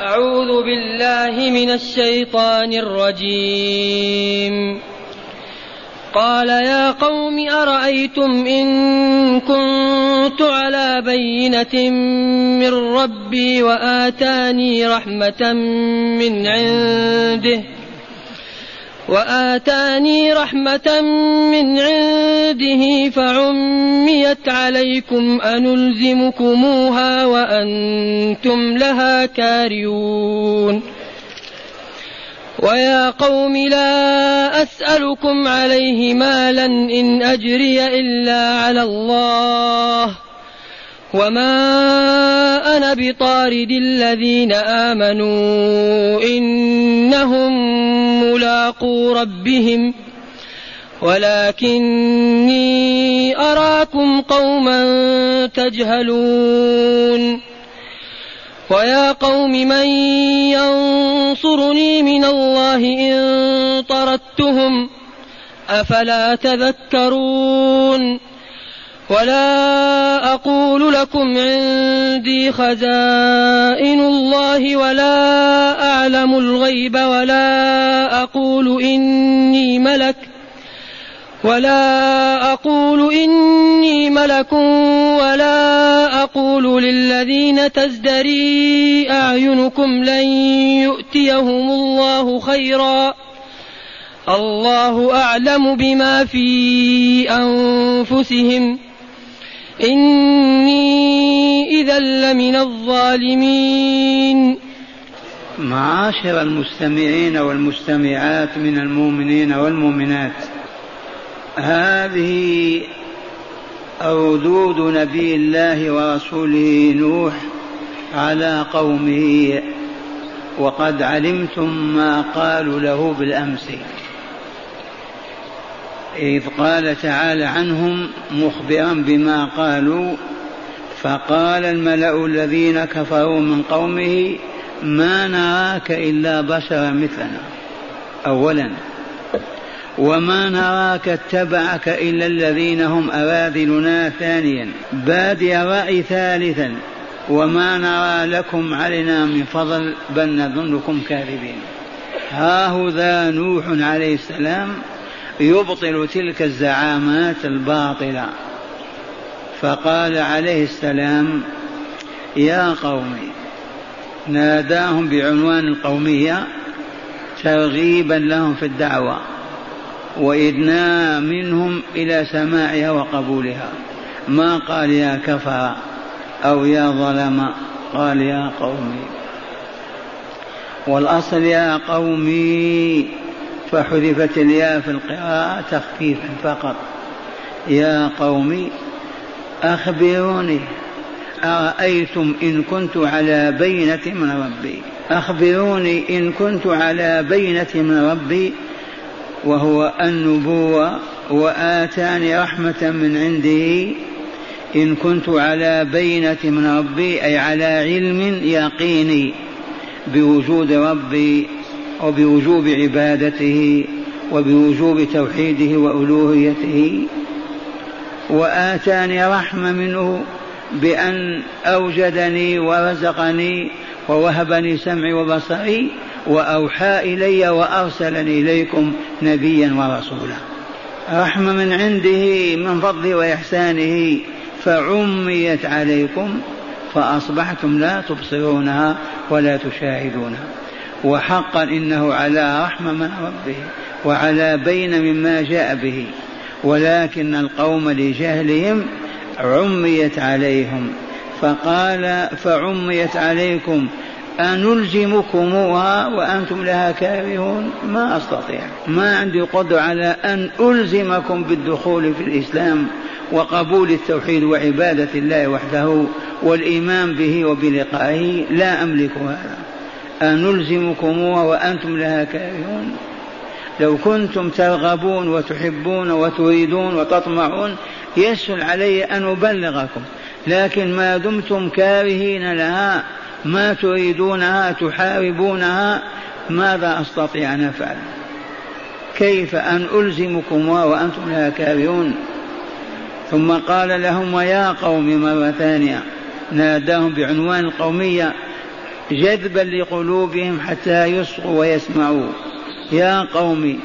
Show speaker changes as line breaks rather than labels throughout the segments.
أعوذ بالله من الشيطان الرجيم. قال يا قوم أرأيتم إن كنت على بينة من ربي وآتاني رحمة من عنده وآتاني رحمة من عنده فعميت عليكم أنلزمكموها وأنتم لها كارهون. ويا قوم لا أسألكم عليه مالا إن أجري إلا على الله. وما بطارد الذين آمنوا إنهم ملاقو ربهم ولكني أراكم قوما تجهلون ويا قوم من ينصرني من الله إن طردتهم أفلا تذكرون ولا أقول لكم عندي خزائن الله ولا أعلم الغيب ولا أقول إني ملك ولا أقول إني ملك ولا أقول للذين تزدري أعينكم لن يؤتيهم الله خيرا الله أعلم بما في أنفسهم إني إذا لمن الظالمين.
معاشر المستمعين والمستمعات من المؤمنين والمؤمنات هذه ردود نبي الله ورسوله نوح على قومه وقد علمتم ما قالوا له بالأمس. إذ قال تعالى عنهم مخبرا بما قالوا فقال الملأ الذين كفروا من قومه ما نراك إلا بشرا مثلنا. أولا وما نراك اتبعك إلا الذين هم أراذلنا ثانيا. بادي الرأي ثالثا وما نرى لكم علينا من فضل بل نظنكم كاذبين. هاهذا نوح عليه السلام يبطل تلك الزعامات الباطلة. فقال عليه السلام يا قوم ناداهم بعنوان القومية ترغيبا لهم في الدعوة وإدناء منهم إلى سماعها وقبولها. ما قال يا كفر أو يا ظلم؟ قال يا قومي. والأصل يا قومي فحذفت الياء في القراءة تخفيفا فقط. يا قوم أخبروني أرأيتم إن كنت على بينة من ربي؟ أخبروني إن كنت على بينة من ربي وهو النبوة وآتاني رحمة من عنده. إن كنت على بينة من ربي أي على علم يقيني بوجود ربي وبوجوب عبادته وبوجوب توحيده وألوهيته وآتاني رحمة منه بأن أوجدني ورزقني ووهبني سمعي وبصري وأوحى إلي وأرسلني إليكم نبيا ورسولا. رحمة من عنده من فضله وإحسانه فعميت عليكم فأصبحتم لا تبصرونها ولا تشاهدونها. وحقا إنه على رحمه من ربه وعلى بين مما جاء به ولكن القوم لجهلهم عميت عليهم. فقال فعميت عليكم أنلزمكموها وأنتم لها كارهون؟ ما أستطيع. ما عندي قدرة على أن ألزمكم بالدخول في الإسلام وقبول التوحيد وعبادة الله وحده والإيمان به وبلقائه. لا أملك هذا. أنلزمكموها وأنتم لها كارهون؟ لو كنتم ترغبون وتحبون وتريدون وتطمعون يسهل علي أن أبلغكم. لكن ما دمتم كارهين لها ما تريدونها تحاربونها ماذا أستطيع أن أفعل؟ كيف أن ألزمكمها وأنتم لها كارهون؟ ثم قال لهم ويا قوم مرة ثانية. ناداهم بعنوان القومية. جذبا لقلوبهم حتى يصغوا ويسمعوا. يا قوم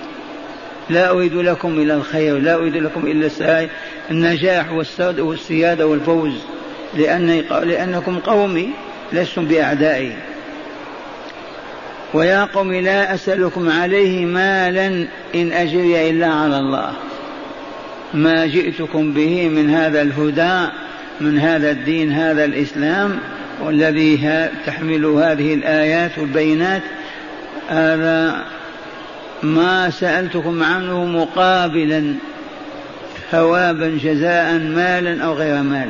لا أريد لكم إلا الخير لا أريد لكم إلا السعي النجاح والسيادة والفوز لأن لأنكم قومي لستم بأعدائي. ويا قوم لا أسألكم عليه مالا إن أجري إلا على الله. ما جئتكم به من هذا الهدى من هذا الدين هذا الإسلام والذي تحمل هذه الآيات والبينات هذا ما سألتكم عنه مقابلا ثوابا جزاء مالا أو غير مال.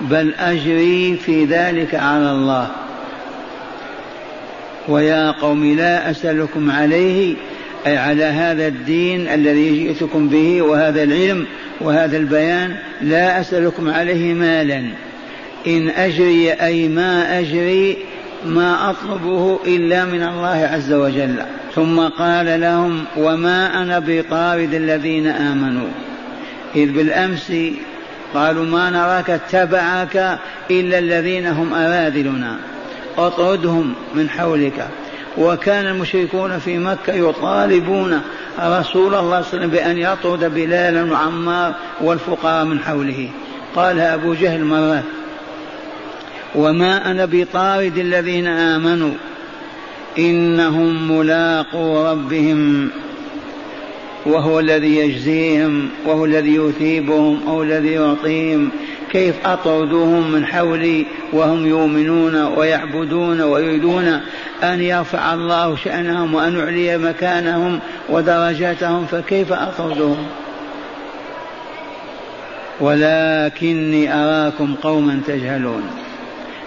بل أجري في ذلك على الله. ويا قوم لا أسألكم عليه أي على هذا الدين الذي جئتكم به وهذا العلم وهذا البيان لا أسألكم عليه مالا. إن أجري أي ما أجري ما أطلبه إلا من الله عز وجل. ثم قال لهم وما أنا بطارد الذين آمنوا. إذ بالأمس قالوا ما نراك اتبعك إلا الذين هم أراذلنا. اطردهم من حولك. وكان المشركون في مكة يطالبون رسول الله صلى الله عليه وسلم بأن يطرد بلالا وعمار والفقراء من حوله. قالها أبو جهل مرات وما أنا بطارد الذين آمنوا. إنهم ملاقو ربهم وهو الذي يجزيهم وهو الذي يثيبهم أو الذي يعطيهم. كيف أطردوهم من حولي وهم يؤمنون ويعبدون ويريدون أن يرفع الله شأنهم وأن يعلي مكانهم ودرجاتهم فكيف أطردهم ولكني أراكم قوما تجهلون.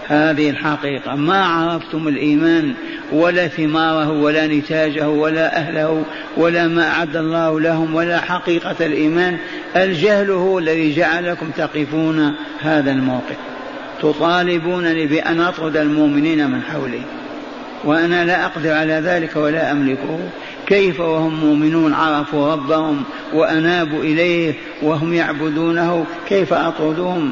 هذه الحقيقة. ما عرفتم الإيمان ولا ثماره ولا نتاجه ولا أهله ولا ما أعد الله لهم ولا حقيقة الإيمان. الجهل هو الذي جعلكم تقفون هذا الموقف. تطالبونني بأن أطرد المؤمنين من حولي وأنا لا أقدر على ذلك ولا أملكه. كيف وهم مؤمنون؟ عرفوا ربهم وأنابوا إليه وهم يعبدونه. كيف أطردهم؟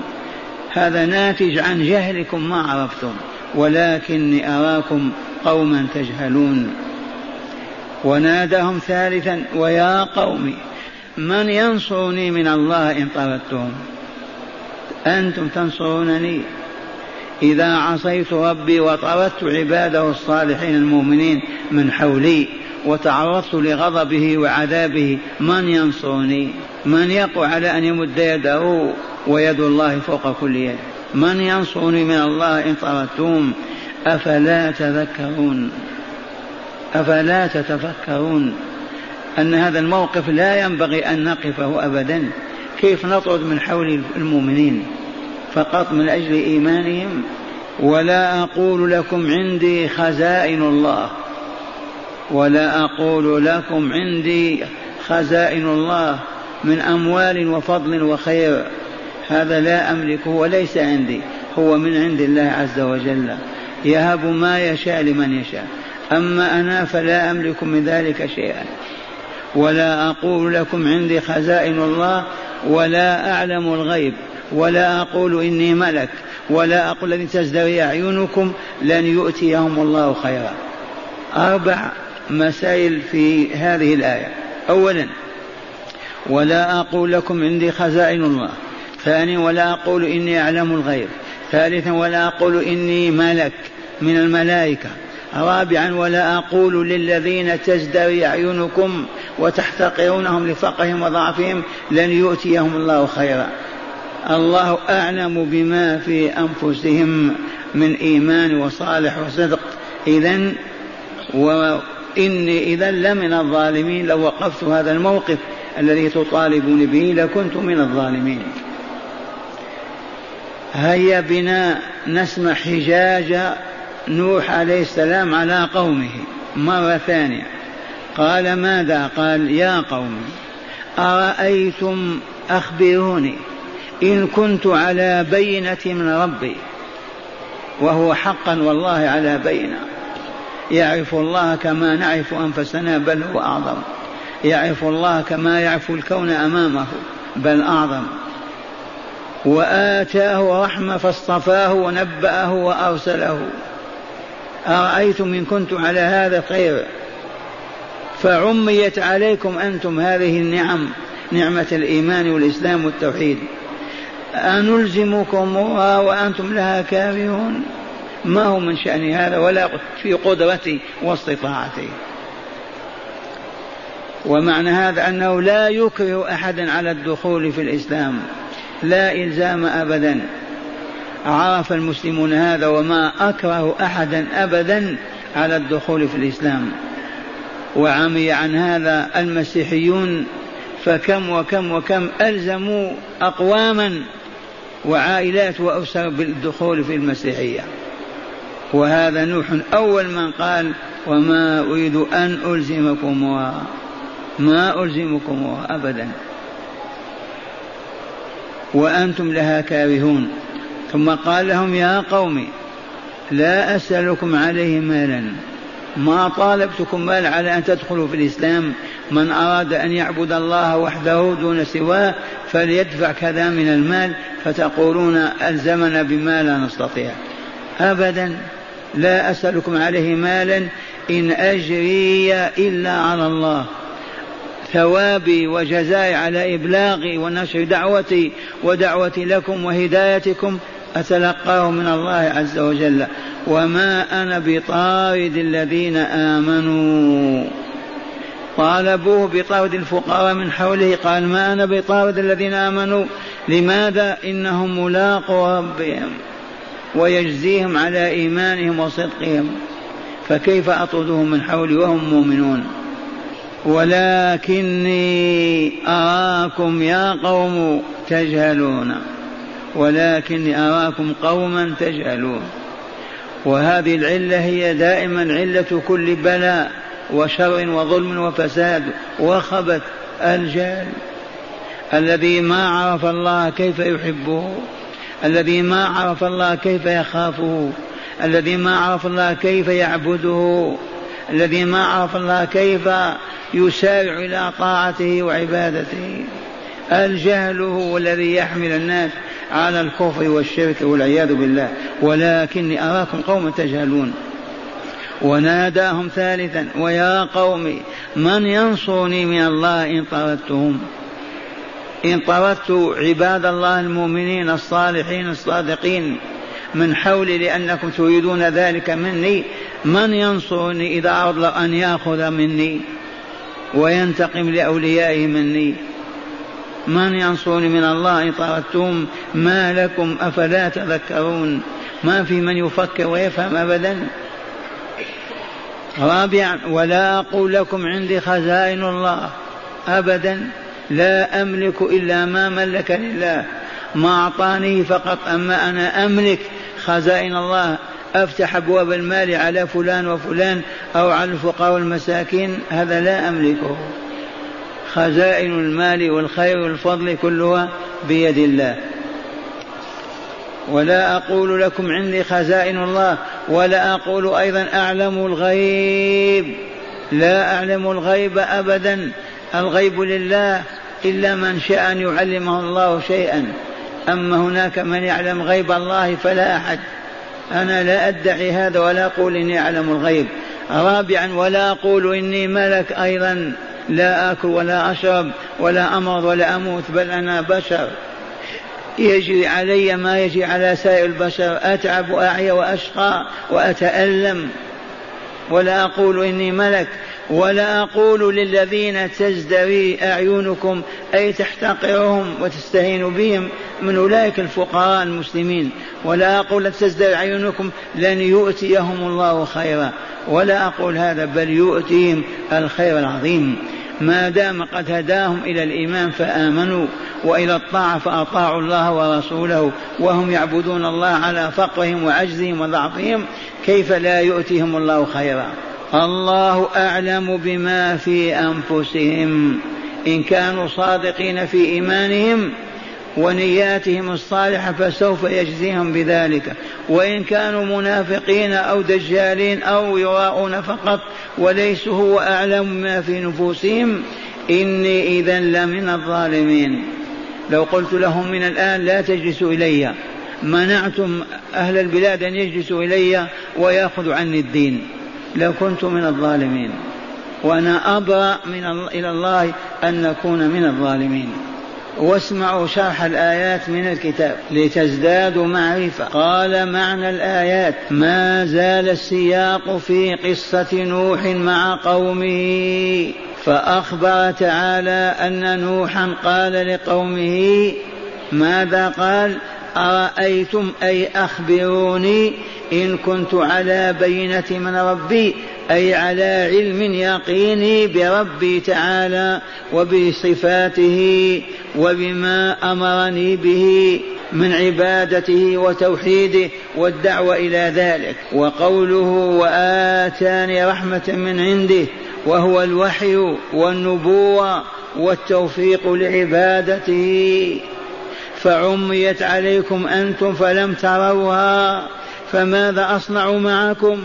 هذا ناتج عن جهلكم ما عرفتم ولكني أراكم قوما تجهلون. وناداهم ثالثا ويا قوم من ينصرني من الله إن طردتهم أنتم تنصرونني. إذا عصيت ربي وطردت عباده الصالحين المؤمنين من حولي وتعرضت لغضبه وعذابه من ينصرني؟ من يقوى على أن يمد يده؟ ويد الله فوق كل يد. من ينصرني من الله إن طردتم؟ أفلا تذكرون؟ أفلا تتفكرون أن هذا الموقف لا ينبغي أن نقفه أبدا؟ كيف نطرد من حول المؤمنين فقط من أجل إيمانهم؟ ولا أقول لكم عندي خزائن الله. ولا أقول لكم عندي خزائن الله من أموال وفضل وخير. هذا لا أملكه وليس عندي هو من عند الله عز وجل. يهب ما يشاء لمن يشاء. أما أنا فلا أملك من ذلك شيئا. ولا أقول لكم عندي خزائن الله ولا أعلم الغيب ولا أقول إني ملك ولا أقول الذي تزدري أعينكم لن يؤتيهم الله خيرا. أربع مسائل في هذه الآية. أولا ولا أقول لكم عندي خزائن الله. ثانيا ولا أقول إني أعلم الغيب. ثالثا ولا أقول إني ملك من الملائكة. رابعا ولا أقول للذين تزدري أعينكم وتحتقرونهم لفقرهم وضعفهم لن يؤتيهم الله خيرا. الله أعلم بما في أنفسهم من إيمان وصالح وصدق. إذا وإني إذا لمن الظالمين لو وقفت هذا الموقف الذي تطالبون به لكنت من الظالمين. هيا بنا نسمع حجاج نوح عليه السلام على قومه مرة ثانية. قال ماذا؟ قال يا قوم أرأيتم أخبروني إن كنت على بينة من ربي وهو حقا والله على بينة. يعرف الله كما نعرف أنفسنا بل هو أعظم. يعرف الله كما يعرف الكون أمامه بل أعظم. وآتاه رحمة فاصطفاه ونبأه وأرسله. أرأيتم إن كنت على هذا خير؟ فعميت عليكم أنتم هذه النعم نعمة الإيمان والإسلام والتوحيد. أنلزمكمها وأنتم لها كارهون؟ ما هو من شأن هذا ولا في قدرتي واستطاعتي. ومعنى هذا أنه لا يكره أحدا على الدخول في الإسلام. لا إلزام أبدا. عرف المسلمون هذا وما أكره أحدا أبدا على الدخول في الإسلام. وعمي عن هذا المسيحيون فكم وكم وكم ألزموا أقواما وعائلات وأسر بالدخول في المسيحية. وهذا نوح أول من قال وما أريد أن ألزمكمها ما ألزمكمها أبدا. وأنتم لها كارهون. ثم قال لهم يا قوم لا أسألكم عليه مالا. ما طالبتكم مال على أن تدخلوا في الإسلام؟ من أراد أن يعبد الله وحده دون سواه فليدفع كذا من المال فتقولون ألزمنا بما لا نستطيع. أبدا لا أسألكم عليه مالا إن أجري إلا على الله. ثوابي وجزائي على إبلاغي ونشر دعوتي ودعوتي لكم وهدايتكم أتلقاه من الله عز وجل. وما أنا بطارد الذين آمنوا. طالبوه بطارد الفقراء من حوله قال ما أنا بطارد الذين آمنوا؟ لماذا؟ إنهم ملاقوا ربهم ويجزيهم على إيمانهم وصدقهم. فكيف أطردهم من حولي وهم مؤمنون؟ ولكني أراكم يا قوم تجهلون. ولكني أراكم قوما تجهلون. وهذه العلة هي دائما علة كل بلاء وشر وظلم وفساد وخبث الجهل. الذي ما عرف الله كيف يحبه الذي ما عرف الله كيف يخافه الذي ما عرف الله كيف يعبده. الذي ما عرف الله كيف يسارع إلى طاعته وعبادته. الجهل هو الذي يحمل الناس على الكفر والشرك والعياذ بالله. ولكني أراكم قوما تجهلون. وناداهم ثالثا ويا قوم من ينصرني من الله إن طردتهم؟ إن طردت عباد الله المؤمنين الصالحين الصادقين من حولي لأنكم تريدون ذلك مني من ينصرني إذا أراد أن يأخذ مني وينتقم لأوليائه مني؟ من ينصرني من الله إن طردتم؟ ما لكم أفلا تذكرون؟ ما في من يفكر ويفهم أبدا؟ رابعا ولا أقول لكم عندي خزائن الله أبدا لا أملك إلا ما ملك لله. ما أعطاني فقط أما أنا أملك خزائن الله. أفتح أبواب المال على فلان وفلان أو على الفقراء والمساكين هذا لا أملكه. خزائن المال والخير والفضل كلها بيد الله. ولا أقول لكم عندي خزائن الله ولا أقول أيضا أعلم الغيب. لا أعلم الغيب أبدا. الغيب لله إلا من شاء أن يعلمه الله شيئا. أما هناك من يعلم غيب الله فلا أحد. أنا لا أدعي هذا ولا أقول إني أعلم الغيب. رابعا ولا أقول إني ملك أيضا. لا آكل ولا أشرب ولا أمرض ولا أموت بل أنا بشر. يجري علي ما يجري على سائر البشر. أتعب وأعيا وأشقى وأتألم. ولا أقول إني ملك. ولا أقول للذين تزدري أعينكم أي تحتقرهم وتستهين بهم من أولئك الفقراء المسلمين. ولا أقول تزدري أعينكم لن يؤتيهم الله خيرا. ولا أقول هذا بل يؤتيهم الخير العظيم. ما دام قد هداهم إلى الإيمان فآمنوا وإلى الطاعة فأطاعوا الله ورسوله وهم يعبدون الله على فقرهم وعجزهم وضعفهم كيف لا يؤتيهم الله خيرا؟ الله أعلم بما في أنفسهم. إن كانوا صادقين في إيمانهم ونياتهم الصالحة فسوف يجزيهم بذلك. وإن كانوا منافقين أو دجالين أو يراءون فقط وليسوا هو أعلم ما في نفوسهم إني اذا لمن الظالمين. لو قلت لهم من الآن لا تجلسوا إلي منعتم أهل البلاد أن يجلسوا إلي ويأخذوا عني الدين. لكنت من الظالمين. وأنا أبرأ من إلى الله أن نكون من الظالمين. واسمعوا شرح الآيات من الكتاب. لتزدادوا معرفة. قال معنى الآيات. ما زال السياق في قصة نوح مع قومه. فأخبر تعالى أن نوحا قال لقومه ماذا قال؟ أرأيتم أي أخبروني إن كنت على بينة من ربي أي على علم يقيني بربي تعالى وبصفاته وبما أمرني به من عبادته وتوحيده والدعوة إلى ذلك. وقوله وآتاني رحمة من عنده وهو الوحي والنبوة والتوفيق لعبادته. فعميت عليكم أنتم فلم تروها. فماذا أصنع معكم؟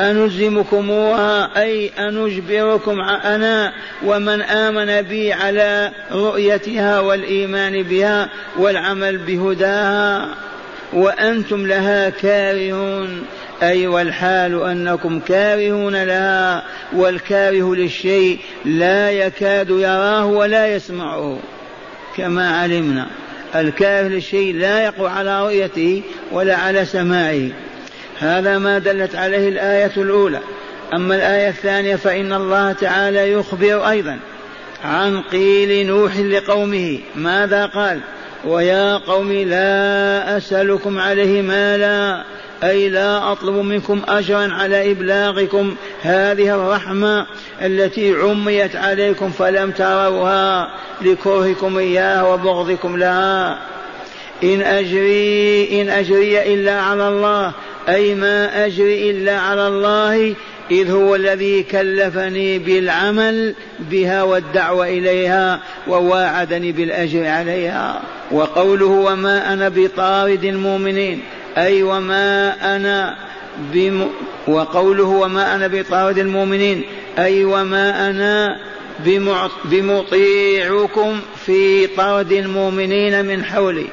أنلزمكموها أي أنجبركم أنا ومن آمن بي على رؤيتها والإيمان بها والعمل بهداها وأنتم لها كارهون أي والحال أنكم كارهون لها والكاره للشيء لا يكاد يراه ولا يسمعه كما علمنا. الكاره للشيء لا يقوى على رؤيته ولا على سماعه هذا ما دلت عليه الآية الأولى. أما الآية الثانية فإن الله تعالى يخبر أيضا عن قيل نوح لقومه. ماذا قال؟ ويا قوم لا أسألكم عليه مالا. أي لا أطلب منكم أجرا على إبلاغكم. هذه الرحمة التي عميت عليكم فلم تروها لكرهكم إياها وبغضكم لها. إن أجري إن أجري إلا على الله. أي ما أجري إلا على الله إذ هو الذي كلفني بالعمل بها والدعوة إليها وواعدني بالأجر عليها. وقوله وما أنا بطارد المؤمنين أي وما أنا بم وقوله وما أنا بطارد المؤمنين أي وما أنا بمطيعكم في طرد المؤمنين من حولي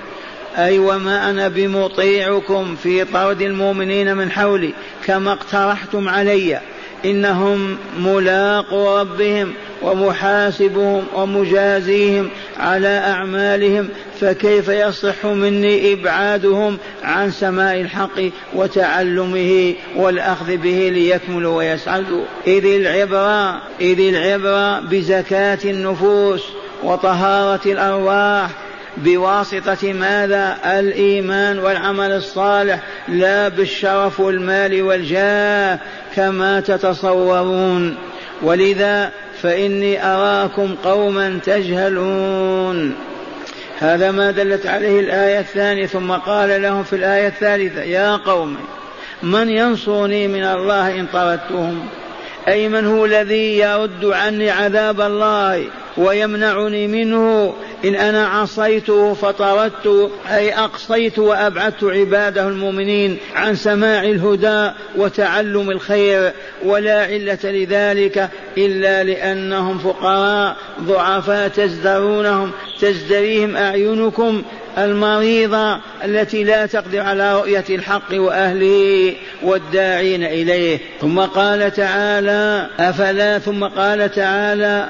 أي وما أنا بمطيعكم في طرد المؤمنين من حولي كما اقترحتم علي. إنهم ملاقو ربهم ومحاسبهم ومجازيهم على أعمالهم فكيف يصح مني إبعادهم عن سماع الحق وتعلمه والأخذ به ليكملوا ويسعدوا؟ إذ العبرة إذ العبرة بزكاة النفوس وطهارة الأرواح بواسطة ماذا؟ الإيمان والعمل الصالح لا بالشرف والمال والجاه كما تتصورون. ولذا فإني أراكم قوما تجهلون. هذا ما دلت عليه الآية الثانية ثم قال لهم في الآية الثالثة يا قوم من ينصرني من الله إن طردتهم؟ أي من هو الذي يرد عني عذاب الله؟ ويمنعني منه إن أنا عصيته فطردت أي أقصيت وأبعدت عباده المؤمنين عن سماع الهدى وتعلم الخير ولا علة لذلك إلا لأنهم فقراء ضعفاء تزدرونهم تزدريهم أعينكم المريضة التي لا تقدر على رؤية الحق وأهله والداعين إليه. ثم قال تعالى أفلا؟ ثم قال تعالى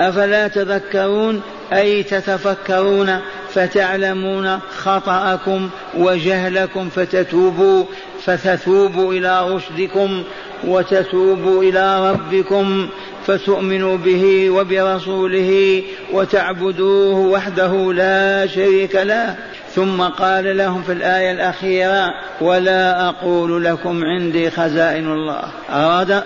أفلا تذكرون؟ أي تتفكرون فتعلمون خطأكم وجهلكم فتتوبوا فتتوبوا إلى رشدكم وتتوبوا إلى ربكم فتؤمنوا به وبرسوله وتعبدوه وحده لا شريك له ثم قال لهم في الآية الأخيرة ولا أقول لكم عندي خزائن الله.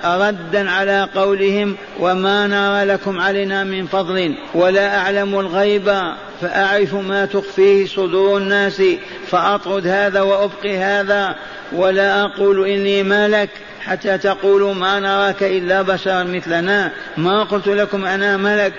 ردا على قولهم وما نرى لكم علينا من فضل ولا أعلم الغيب فأعرف ما تخفيه صدور الناس فأطرد هذا وأبقي هذا ولا أقول إني ملك حتى تقولوا ما نراك إلا بشرا مثلنا ما قلت لكم أنا ملك.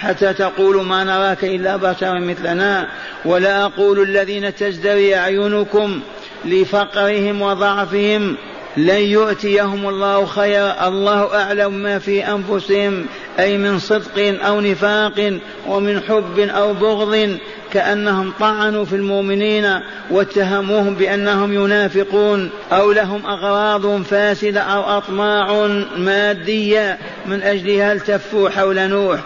حتى تقولوا ما نراك إلا بشرا مثلنا ولا أقول الذين تزدري أعينكم لفقرهم وضعفهم لن يؤتيهم الله خيرا. الله أعلم ما في أنفسهم أي من صدق أو نفاق ومن حب أو بغض كأنهم طعنوا في المؤمنين واتهموهم بأنهم ينافقون أو لهم أغراض فاسدة أو أطماع مادية من أجلها التفوا حول نوح.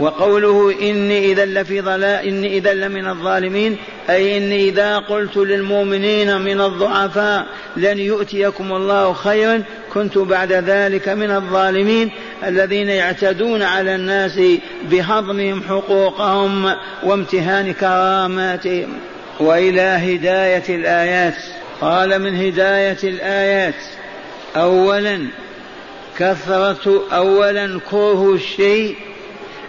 وقوله إني إذا لفي ضلال إني إذا لمن الظالمين أي إني إذا قلت للمؤمنين من الضعفاء لن يؤتيكم الله خيرا كنت بعد ذلك من الظالمين الذين يعتدون على الناس بهضمهم حقوقهم وامتهان كراماتهم. وإلى هداية الآيات. قال من هداية الآيات. اولا كثرة اولا كره الشيء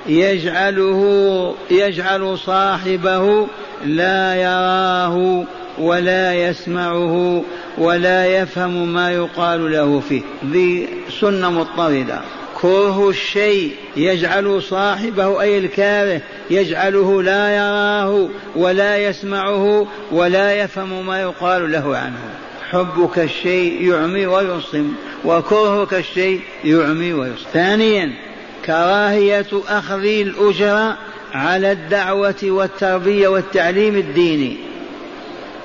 يجعله يجعل صاحبه لا يراه ولا يسمعه ولا يفهم ما يقال له فيه. ذي سنة مضطردة. كره الشيء يجعل صاحبه أي الكاره يجعله لا يراه ولا يسمعه ولا يفهم ما يقال له عنه. حبك الشيء يعمي ويصم وكرهك الشيء يعمي ويصم. ثانيا كراهية أخذ الأجرة على الدعوة والتربية والتعليم الديني.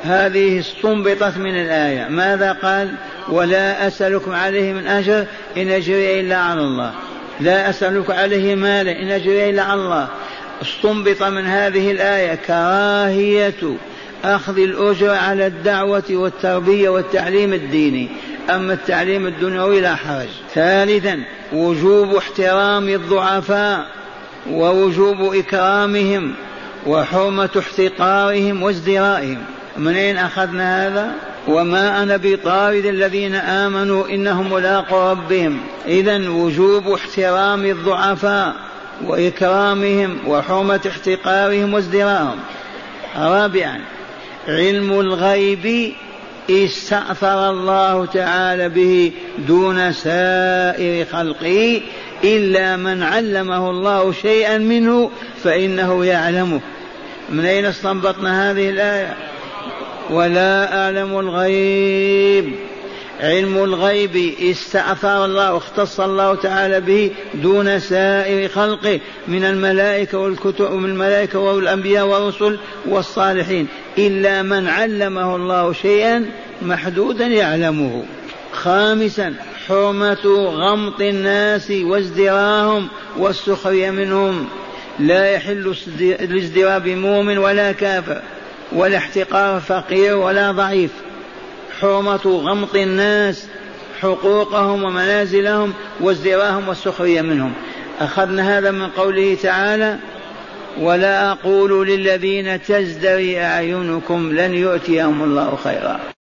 هذه استنبطت من الآية. ماذا قال؟ ولا أسألكم عليه من أجر إن أجري إلا على الله. لا أسألك عليه مالا إن أجري إلا على الله. استنبط من هذه الآية كراهية أخذ الأجر على الدعوة والتربية والتعليم الديني. أما التعليم الدنيوي لا حرج. ثالثا وجوب احترام الضعفاء ووجوب إكرامهم وحرمة احتقارهم وازدرائهم. من أين أخذنا هذا؟ وما أنا بطارد الذين آمنوا إنهم ملاقوا ربهم. إذا وجوب احترام الضعفاء وإكرامهم وحرمة احتقارهم وازدرائهم. رابعا علم الغيب استأثر الله تعالى به دون سائر خلقه إلا من علمه الله شيئا منه فإنه يعلمه من أين استنبطنا هذه الآية؟ ولا أعلم الغيب. علم الغيب استأثر الله واختص الله تعالى به دون سائر خلقه من الملائكة والكتب ومن الملائكة والأنبياء والرسل والصالحين. إلا من علمه الله شيئا محدودا يعلمه. خامسا حرمة غمط الناس وازدراهم والسخرية منهم. لا يحل الازدراء بمؤمن ولا كافر ولا احتقار فقير ولا ضعيف. حرمة غمط الناس حقوقهم ومنازلهم وازدراهم والسخرية منهم. أخذنا هذا من قوله تعالى ولا أقول للذين تزدري أعينكم لن يؤتيهم الله خيرا.